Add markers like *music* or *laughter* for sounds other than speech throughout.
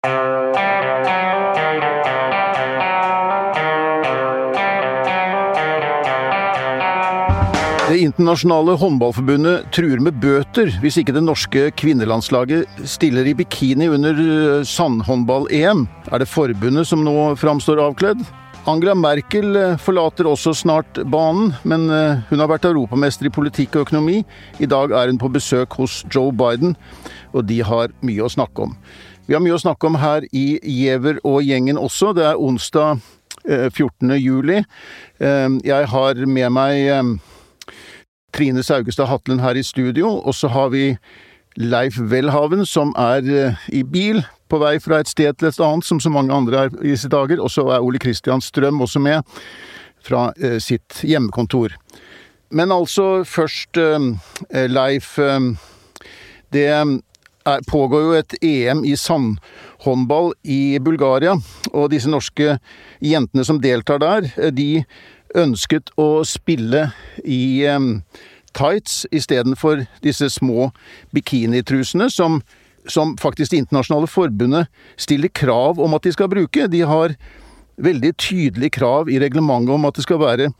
Det internasjonale håndballforbundet truer med bøter hvis ikke det norske kvinnelandslaget stiller i bikini under eh, sandhåndball-EM. Er det forbundet som nå framstår avkledd? Angela Merkel eh, forlater også snart banen, men eh, hun har vært europamester i politikk og økonomi. I dag er hun på besøk hos Joe Biden, og de har mye å snakke om. Vi har mye å snakke om her i Giæver og gjengen også. Det er onsdag 14. juli. Jeg har med meg Trine Saugestad Hatlen her i studio, og så har vi Leif Welhaven, som er eh, i bil på vei fra et sted til et annet, som så mange andre er i disse dager. Og så er Ole Kristian Strøm også med, fra eh, sitt hjemmekontor. Men altså først, eh, Leif. Det pågår jo et EM i sandhåndball i Bulgaria, og disse norske jentene som deltar der, de ønsket å spille i um, tights istedenfor disse små bikinitrusene som, som faktisk Det internasjonale forbundet stiller krav om at de skal bruke. De har veldig tydelige krav i reglementet om at det skal være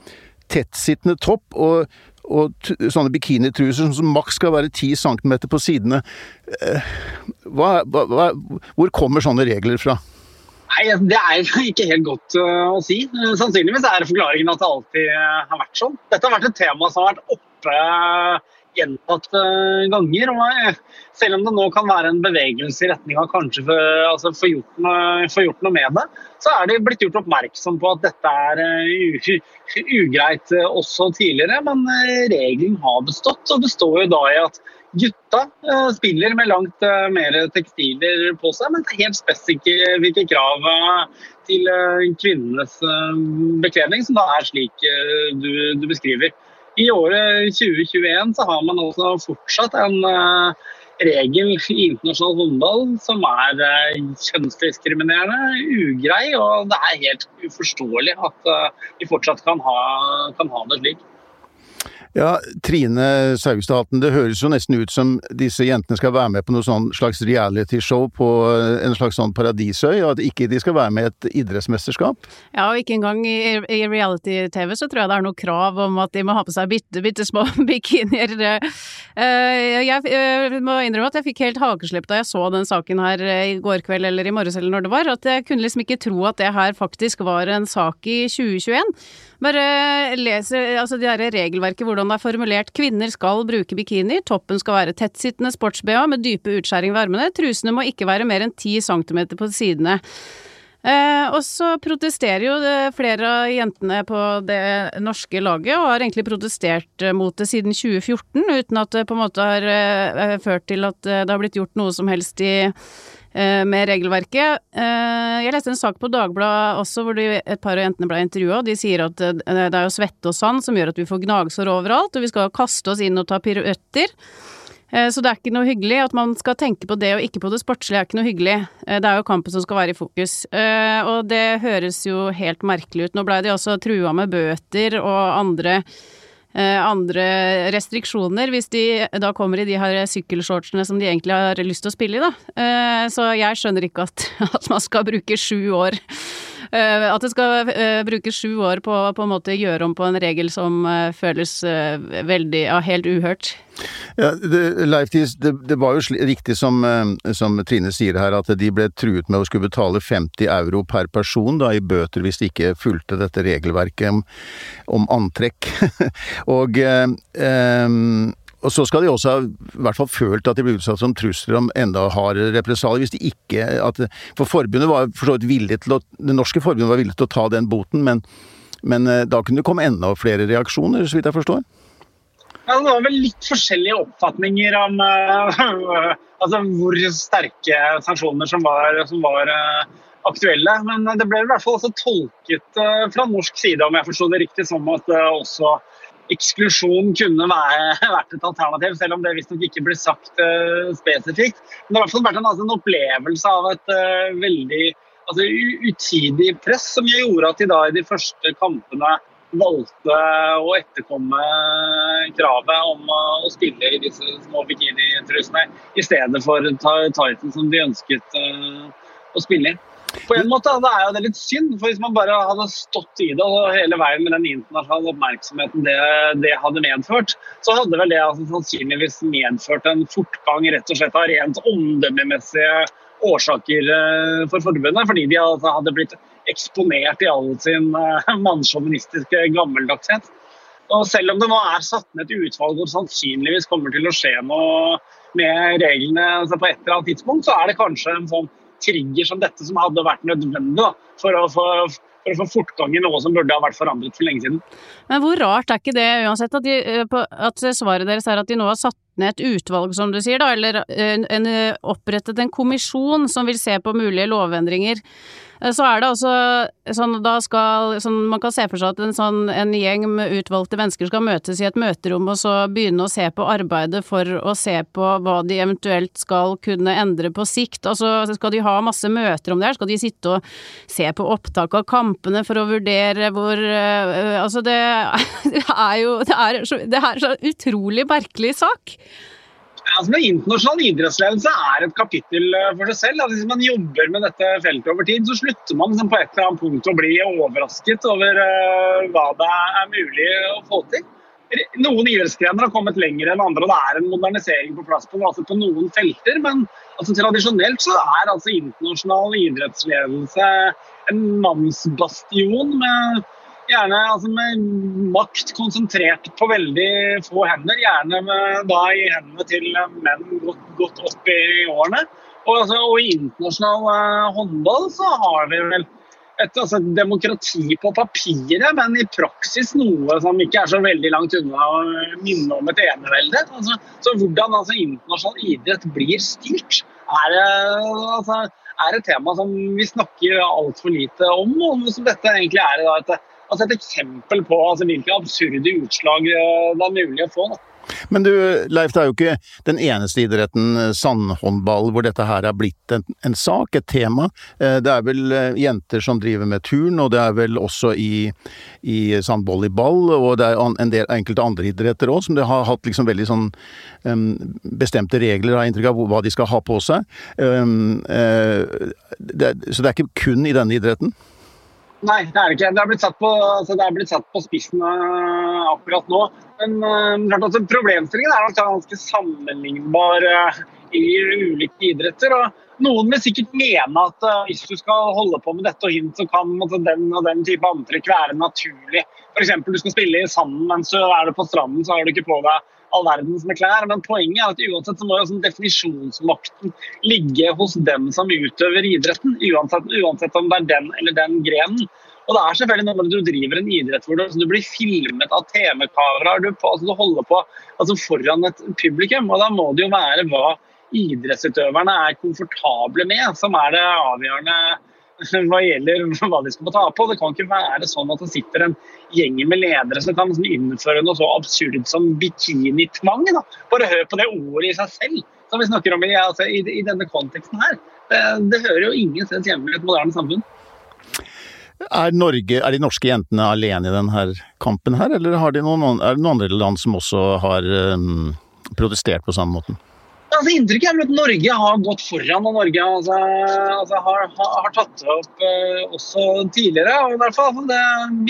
tettsittende topp og, og sånne bikinitruser som maks skal være 10 cm på sidene. Eh, hva, hva, hvor kommer sånne regler fra? Nei, Det er *laughs* ikke helt godt uh, å si. Uh, sannsynligvis er forklaringen at det alltid har vært sånn. Dette har vært et tema som har vært oppe gjentatte ganger. og Selv om det nå kan være en bevegelse i retning av kanskje få altså gjort, gjort, noe med det, så er det blitt gjort oppmerksom på at dette er ugreit også tidligere. Men regelen har bestått, og består jo da i at Gutta spiller med langt mer tekstiler på seg, men det er helt spesifikke krav til kvinnenes bekledning, som da er slik du, du, beskriver. I året 2021 så har man altså fortsatt en regel i internasjonal håndball som er kjønnsdiskriminerende, ugrei, og det er helt uforståelig at vi fortsatt kan ha, kan ha det slik. Ja, Trine Saugstadten, det høres jo nesten ut som disse jentene skal være med på noe sånn slags realityshow på eh, en slags sånn paradisøy, og at ikke de skal være med i et idrettsmesterskap? Ja, og ikke engang i, i reality-TV så tror jeg det er noe krav om at de må ha på seg bitte, bitte små *laughs* bikinier. Eh, jeg eh, må innrømme at jeg fikk helt hakeslepp da jeg så den saken her i går kveld eller i morges eller når det var, at jeg kunne liksom ikke tro at det her faktisk var en sak i 2021. Bare lese altså det her regelverket, hvordan det er formulert. Kvinner skal bruke bikini, toppen skal være tettsittende sports-BH med dype utskjæring ved armene, trusene må ikke være mer enn 10 cm på sidene. Eh, og så protesterer jo flere av jentene på det norske laget, og har egentlig protestert eh, mot det siden 2014, uten at det på en måte har eh, ført til at eh, det har blitt gjort noe som helst i Eh, med regelverket. Eh, jeg leste en sak på Dagbladet også hvor de, et par av jentene ble intervjua. De sier at eh, det er jo svette og sand som gjør at vi får gnagsår overalt, og vi skal kaste oss inn og ta piruetter. Så det er ikke noe hyggelig. At man skal tenke på det og ikke på det sportslige er ikke noe hyggelig. Det er jo kampen som skal være i fokus. Og det høres jo helt merkelig ut. Nå blei de også trua med bøter og andre Eh, andre restriksjoner hvis de da kommer i de her sykkelshortsene som de egentlig har lyst til å spille i, da. Eh, så jeg skjønner ikke at, *laughs* at man skal bruke sju år Eh, at det skal bruke brukes sju år på å på en måte gjøre om på en regel som eh, føles veldig ja, helt uhørt. Ja, det, Leif det, det, var jo riktig som, som, Trine sier her, at de ble truet med å skulle betale 50 euro per person da, i bøter hvis de ikke fulgte dette regelverket om, om antrekk. *laughs* og eh, og så skal de også ha i hvert fall følt at de ble utsatt som trusler om enda hardere represalier hvis de ikke at, For forbundet var for så vidt villig til å Det norske forbundet var villig til å ta den boten, men, men eh, da kunne det komme enda flere reaksjoner, så vidt jeg forstår? Ja, Det var vel litt forskjellige oppfatninger om uh, *laughs* altså hvor sterke sanksjoner som var, som var uh, aktuelle. Men det ble i hvert fall også tolket uh, fra norsk side, om jeg forsto det riktig, som at også eksklusjon kunne være, *laughs* vært et alternativ, selv om det visstnok ikke ble sagt uh, spesifikt. Men det har i hvert fall vært en, altså, en opplevelse av et uh, veldig altså, utidig press, som gjorde at de da i de første kampene valgte å etterkomme kravet om uh, å spille i disse små bikinitrusene, i stedet for Titan, som de ønsket å spille i. På en måte det er jo det litt synd, for hvis man bare hadde stått i det og hele veien med den internasjonale oppmerksomheten det, det hadde medført, så hadde vel det altså, sannsynligvis medført en fortgang rett og slett av rent omdømmemessige årsaker eh, for forbundet. Fordi de altså, hadde blitt eksponert i all sin uh, mannssjåvinistiske gammeldagshet. Og selv om det nå er satt ned et utvalg som sannsynligvis kommer til å skje noe med reglene altså på et eller annet tidspunkt, så er det kanskje en sånn trigger som dette som hadde vært nødvendig da, for å få for å få fortgang i noe som burde ha vært forandret for lenge siden. Men hvor rart er ikke det uansett at, de, eh, at svaret deres er at de nå har satt ned et utvalg, som du sier, da, eller en, en, opprettet en kommisjon som vil se på mulige lovendringer. Eh, så er det altså sånn da skal sånn, Man kan se for seg at en, sånn, en gjeng med utvalgte mennesker skal møtes i et møterom og så begynne å se på arbeidet for å se på hva de eventuelt skal kunne endre på sikt. Altså skal de ha masse møter om det her, skal de sitte og se på opptak av kampene for å vurdere hvor uh, Altså det, det, *laughs* er jo det er, det er så utrolig merkelig sak. Altså, men Internasjonal idrettsledelse er et kapittel eh, for seg selv. Altså, hvis man jobber med dette feltet over tid, så slutter man liksom, på et eller annet punkt å bli overrasket over uh, hva det er mulig å få til. Noen idrettsgrener har kommet lenger enn andre, og det er en modernisering på plass på, altså på noen felter. Men altså, tradisjonelt så er altså internasjonal idrettsledelse en mannsbastion med Gjerne altså med makt konsentrert på veldig få hender. Gjerne med, da i hendene til menn godt, godt opp i årene. Og, altså, og i internasjonal uh, håndball så har vi vel et altså, demokrati på papiret, men i praksis noe som ikke er så veldig langt unna å minne om et enevelde. Altså, så hvordan altså, internasjonal idrett blir styrt, er, altså, er et tema som vi snakker altfor lite om. Og som dette egentlig er et altså et eksempel på altså, hvilke absurde utslag eh, det er mulig å få. Da. Men du, Leif, det er jo ikke den eneste idretten, eh, sandhåndball, hvor dette her er blitt en, en, sak, et tema. Eh, det er vel jenter som driver med turn, og det er vel også i, i sandvolleyball, og det er en del enkelte andre idretter òg, som det har hatt liksom veldig sånn um, bestemte regler, har inntrykk av hva de skal ha på seg. Um, uh, det, så det er ikke kun i denne idretten? Nei, det er det ikke. Det er blitt satt på, altså på spissen uh, akkurat nå. Men uh, altså, problemstillingen er nok ganske sammenlignbar uh, i ulike idretter. og Noen vil sikkert mene at hvis du skal holde på med dette og hint, så kan altså, den og den type antrekk være naturlig. F.eks. du skal spille i sanden, men så er du på stranden, så har du ikke på deg all verdens med klær. Men poenget er at uansett så må jo sånn definisjonsmakten ligge hos dem som utøver idretten. Uansett, uansett, om det er den eller den grenen. Og det er selvfølgelig at du driver en idrett hvor du, altså, du blir filmet av TV-kameraer. Du, altså, du, holder på altså, foran et publikum. Og da må det jo være hva idrettsutøverne er komfortable med, som er det avgjørende *laughs* hva gjelder hva de skal få ta på. Det kan ikke være sånn at det sitter en gjeng med ledere som kan innføre noe så absurd som bikinitvang. Da. Bare hør på det ordet i seg selv som vi snakker om i, altså, i, i denne konteksten her. Det, det hører jo ingen steds hjemme i et moderne samfunn. Er, Norge, er de norske jentene alene i denne kampen her, eller de noen, er det noen andre land som også har um, protestert på samme måten? Altså, Inntrykket er at Norge har gått foran, og Norge altså, altså, har, har, tatt det opp eh, også tidligere. og i fall Det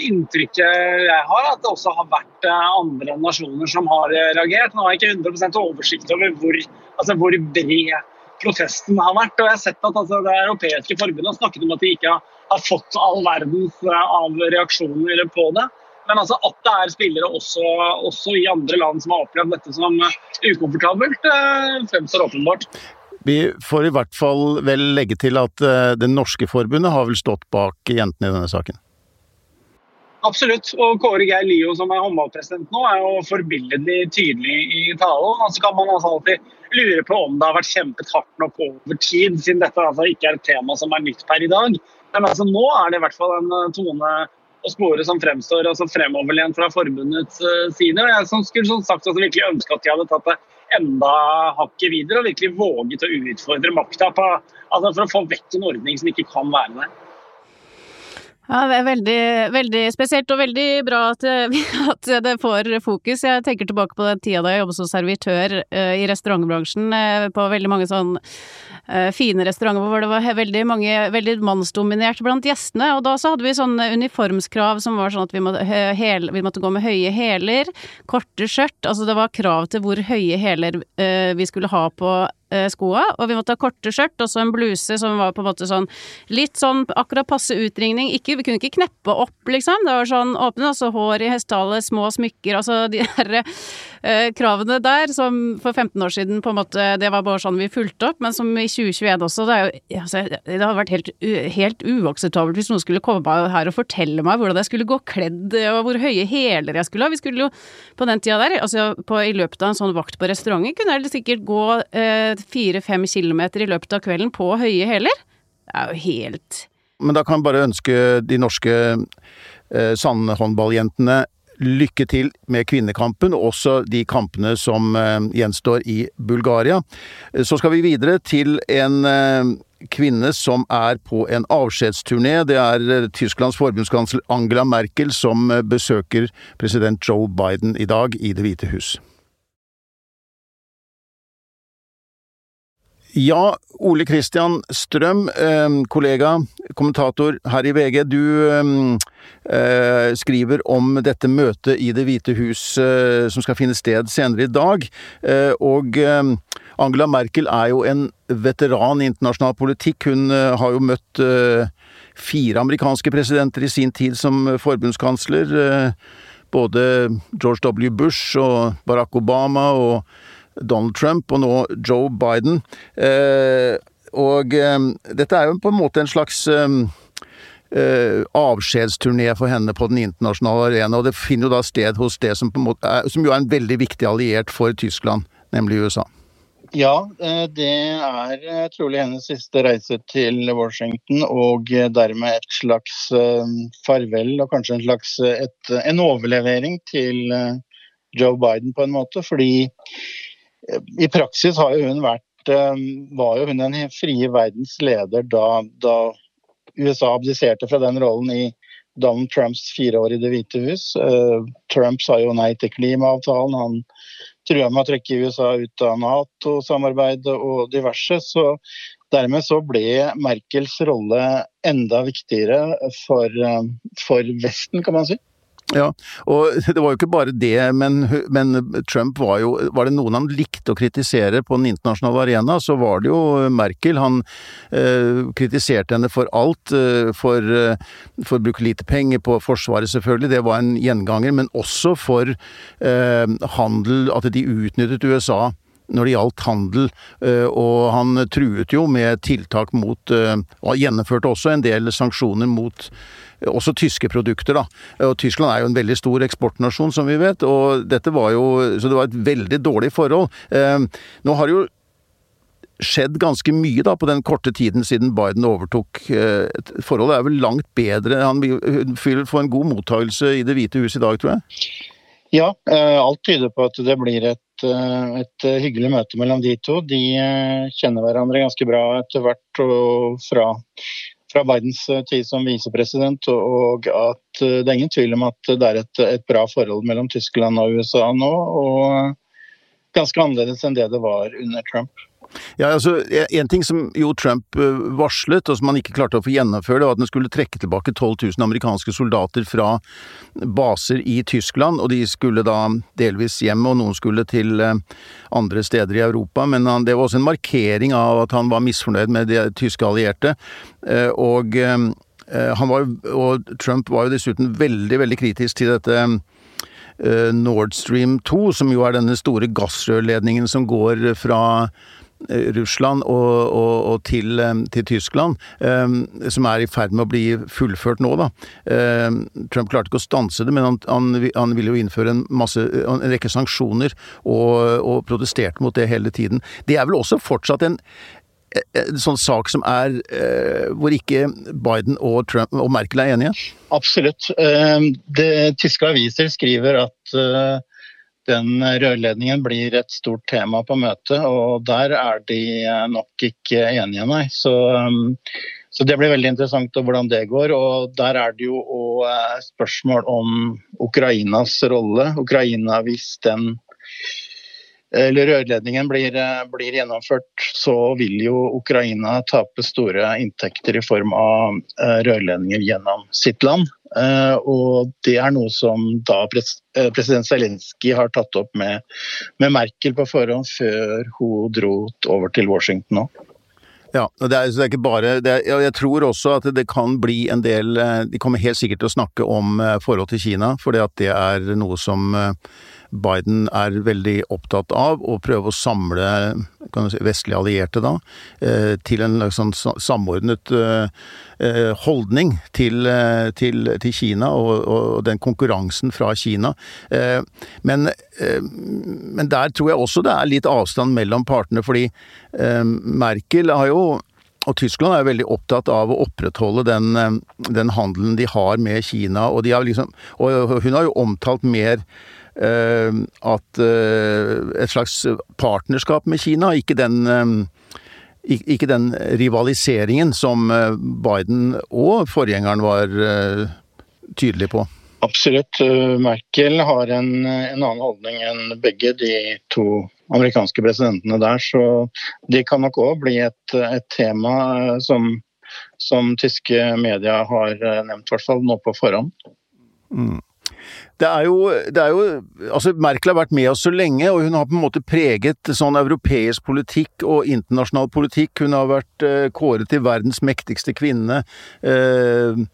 inntrykket jeg har, at det også har vært eh, andre nasjoner som har uh, reagert. Nå har jeg ikke 100 oversikt over hvor, altså, hvor bred protesten har vært. og jeg har sett at altså, Det europeiske forbundet har snakket om at de ikke har, har fått all verdens av reaksjoner på det. Men altså at det er spillere også, også, i andre land som har opplevd dette som ukomfortabelt, eh, fremstår åpenbart. Vi får i hvert fall vel legge til at eh, det norske forbundet har vel stått bak jentene i denne saken? Absolutt. Og Kåre Geir Lio, som er håndballpresident nå, er jo forbilledlig tydelig i talen. Så kan man altså alltid lure på om det har vært kjempet hardt nok over tid, siden dette altså ikke er et tema som er nytt per i dag. Men altså nå er det i hvert fall en eh, tone og spore som fremstår altså fremoverlent fra forbundets uh, side. Og jeg som skulle sånn sagt altså, virkelig ønske at de hadde tatt det enda hakket videre og virkelig våget å utfordre makta altså for å få vekk en ordning som ikke kan være der. Ja, det er veldig, veldig spesielt og veldig bra at, *laughs* at, det får fokus. Jeg tenker tilbake på den tida da jeg jobbet som servitør uh, i restaurantbransjen, uh, på veldig mange sånn uh, fine restauranter hvor det var veldig mange, veldig mannsdominert blant gjestene. Og da så hadde vi sånne uniformskrav som var sånn at vi måtte, hel, vi måtte gå med høye hæler, korte skjørt. Altså det var krav til hvor høye hæler vi skulle ha på skoa, og vi måtte ha korte skjørt og så en bluse som var på en måte sånn litt sånn akkurat passe utringning. Ikke, vi kunne ikke kneppe opp, liksom. Det var sånn åpne, altså hår i hestehale, små smykker, altså de eh, kravene der som for 15 år siden på en måte Det var bare sånn vi fulgte opp, men som i 2021 også. Det, jo, altså, det hadde vært helt, helt uakseptabelt hvis noen skulle komme her og fortelle meg hvordan jeg skulle gå kledd, og hvor høye hæler jeg skulle ha. Vi skulle jo på den tida der, altså på, i løpet av en sånn vakt på restauranten, kunne jeg sikkert gå eh, fire-fem kilometer i løpet av kvelden på høye hæler. Det er jo helt Men da kan jeg bare ønske de norske eh, sandhåndballjentene lykke til med kvinnekampen, og også de kampene som eh, gjenstår i Bulgaria. Så skal vi videre til en eh, kvinne som er på en avskjedsturné. Det er eh, Tysklands forbundskansler Angela Merkel som eh, besøker president Joe Biden i dag i Det hvite hus. Ja, Ole Kristian Strøm, eh, kollega, kommentator her i VG. Du eh, skriver om dette møtet i Det hvite hus eh, som skal finne sted senere i dag. Eh, og eh, Angela Merkel er jo en veteran i internasjonal politikk. Hun eh, har jo møtt fire amerikanske presidenter i sin tid som forbundskansler. både George W. Bush og Barack Obama og Donald Trump og nå Joe Biden. Eh, og eh, dette er jo på en måte en slags eh, avskjedsturné for henne på den internasjonale arena, og det finner jo da sted hos det som, er, som jo er en veldig viktig alliert for Tyskland, nemlig USA. Ja, det er trolig hennes siste reise til Washington, og dermed et slags farvel og kanskje en slags et, en overlevering til Joe Biden på en måte. Fordi i praksis har jo hun vært eh, var jo hun den frie verdens leder da, da USA abdiserte fra den rollen i Donald Trumps fire år i Det hvite hus. Eh, Trump sa jo nei til klimaavtalen. Han trua med å trekke USA ut av Nato-samarbeidet og diverse. Så dermed så ble Merkels rolle enda viktigere for, eh, for Vesten, kan man si. Ja, og *laughs* det var jo ikke bare det, men, men, Trump var jo Var det noen han likte å kritisere på den internasjonale arena, så var det jo Merkel. Han øh, kritiserte henne for alt, Øh, for, øh, for å bruke lite penger på Forsvaret selvfølgelig, det var en gjenganger, men også for handel, at de utnyttet USA når det gjaldt handel, eh, og han truet jo med tiltak mot eh, Og gjennomførte også en del sanksjoner mot også tyske produkter, da. Og Tyskland er jo en veldig stor eksportnasjon, som vi vet, og dette var jo Så det var et veldig dårlig forhold. Eh, nå har jo skjedd ganske mye da på den korte tiden siden Biden overtok. Eh, forholdet er vel langt bedre. Han vil få en god mottakelse i Det hvite hus i dag, tror jeg? Ja, eh, alt tyder på at det blir et, et hyggelig møte mellom de to. De kjenner hverandre ganske bra etter hvert fra fra Bidens eh, tid som visepresident, og at eh, det er ingen tvil om at det er et, et bra forhold mellom Tyskland og USA nå. og Ganske annerledes enn det det var under Trump. Ja, altså, En ting som jo Trump varslet, og som han ikke klarte å få gjennomføre, var at han skulle trekke tilbake 12 000 amerikanske soldater fra baser i Tyskland. og De skulle da delvis hjem, og noen skulle til andre steder i Europa. Men han, det var også en markering av at han var misfornøyd med de tyske allierte. Og, var, og Trump var jo dessuten veldig, veldig kritisk til dette Nord Stream 2, som jo er denne store gassrørledningen som går fra Russland og, og, og til, eh, til, Tyskland, um, som er i ferd med å bli fullført nå. Da. Um, Trump klarte ikke å stanse det, men han, han, han ville jo innføre en, masse, en rekke sanksjoner og, og protesterte mot det hele tiden. Det er vel også fortsatt en, en sånn sak som er hvor ikke Biden og, Trump, og Merkel er enige? Absolutt. Det, tyske aviser skriver at den rørledningen blir et stort tema på møtet, og der er de nok ikke enige, nei. Så, um, Så Det blir veldig interessant hvordan det går. og Der er det jo òg spørsmål om Ukrainas rolle. Ukraina, hvis den eller rørledningen blir, blir, gjennomført, så vil jo Ukraina tape store inntekter i form av rørledninger gjennom sitt land. Uh, og det er noe som da president Zelenskyj har tatt opp med, med, Merkel på forhånd før hun dro over til Washington nå. Ja, det er, det er ikke bare er, Jeg tror også at det kan bli en del eh, De kommer helt sikkert til å snakke om forhold til Kina, for det er noe som Biden er veldig opptatt av å prøve å samle si, vestlige allierte da, eh, til en liksom, samordnet eh, eh, holdning til, til, til Kina og, og, den konkurransen fra Kina. Men, men, der tror jeg også det er litt avstand mellom partene, fordi Merkel har jo og Tyskland er jo veldig opptatt av å opprettholde den, den handelen de har med Kina. Og, har liksom, og hun har jo omtalt mer at eh, et slags partnerskap med Kina, ikke den eh, ikke den rivaliseringen som Biden og forgjengeren var tydelig på. Absolutt. Merkel har en, en, annen holdning enn begge de to amerikanske presidentene der. Så det kan nok òg bli et, et tema som, som, tyske media har nevnt, i hvert fall nå på forhånd. Mm. Det er, jo, det er jo Altså, Merkel har vært med oss så lenge, og hun har på en måte preget sånn europeisk politikk og internasjonal politikk. Hun har vært eh, kåret til verdens mektigste kvinne. Eh,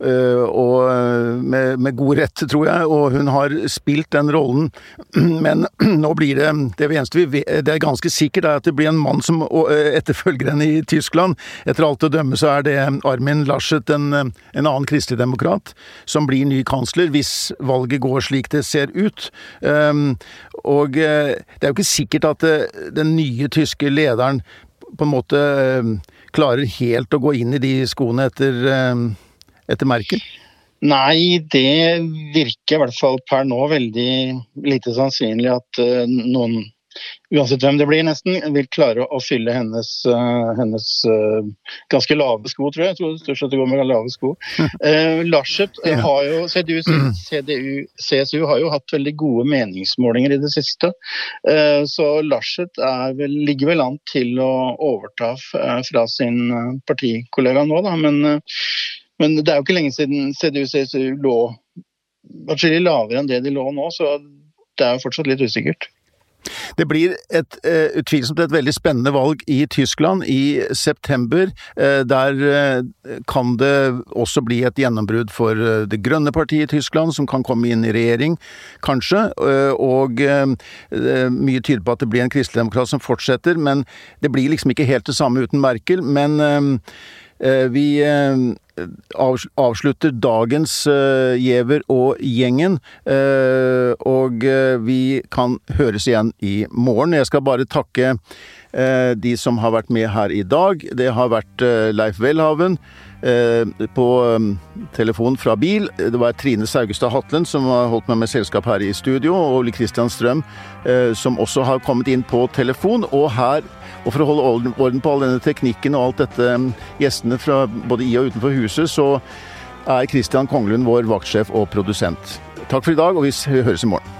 og eh, med, med, god rett, tror jeg, og hun har spilt den rollen. *clears throat* Men *clears throat* nå blir det Det eneste vi vet, det er ganske sikkert, er at det blir en mann som eh, etterfølger henne i Tyskland. Etter alt å dømme så er det Armin Laschet, en, en annen kristeligdemokrat, som blir ny kansler, hvis valget går slik det ser ut. Og det er jo ikke sikkert at den nye tyske lederen på en måte klarer helt å gå inn i de skoene etter etter Merkel? Nei, det virker i hvert fall per nå veldig lite sannsynlig at uh, noen, uansett hvem det blir nesten, vil klare å fylle hennes, uh, hennes uh, ganske lave sko, tror jeg. Jeg tror stort sett det går med lave sko. *laughs* Laschet har jo, CDU, CDU, CSU har jo hatt veldig gode meningsmålinger i det siste. så Laschet vel, ligger vel an til å overta fra sin partikollega nå, da. men men det er jo ikke lenge siden CDU-CSU lå atskillig lavere enn det de lå nå, så det er jo fortsatt litt usikkert. Det blir et, uh, utvilsomt et veldig spennende valg i Tyskland i september. Uh, der uh, kan det også bli et gjennombrudd for Det grønne partiet i Tyskland, som kan komme inn i regjering, kanskje. Og mye tyder på at det blir en kristeligdemokrat som fortsetter, men det blir liksom ikke helt det samme uten Merkel. Men vi avslutter dagens uh, Giæver og gjengen. Og vi kan høres igjen i morgen. Jeg skal bare takke de som har vært med her i dag. Det har vært Leif Welhaven. På um, telefon fra bil. Det var Trine Saugestad Hatlen som har holdt meg med selskap her i studio, og Ole Kristian Strøm som også har kommet inn på telefon. Og her og for å holde orden på all denne teknikken og alt dette, um, gjestene fra både i og utenfor huset, så er Christian Konglund vår vaktsjef og produsent. Takk for i dag, og vi høres i morgen.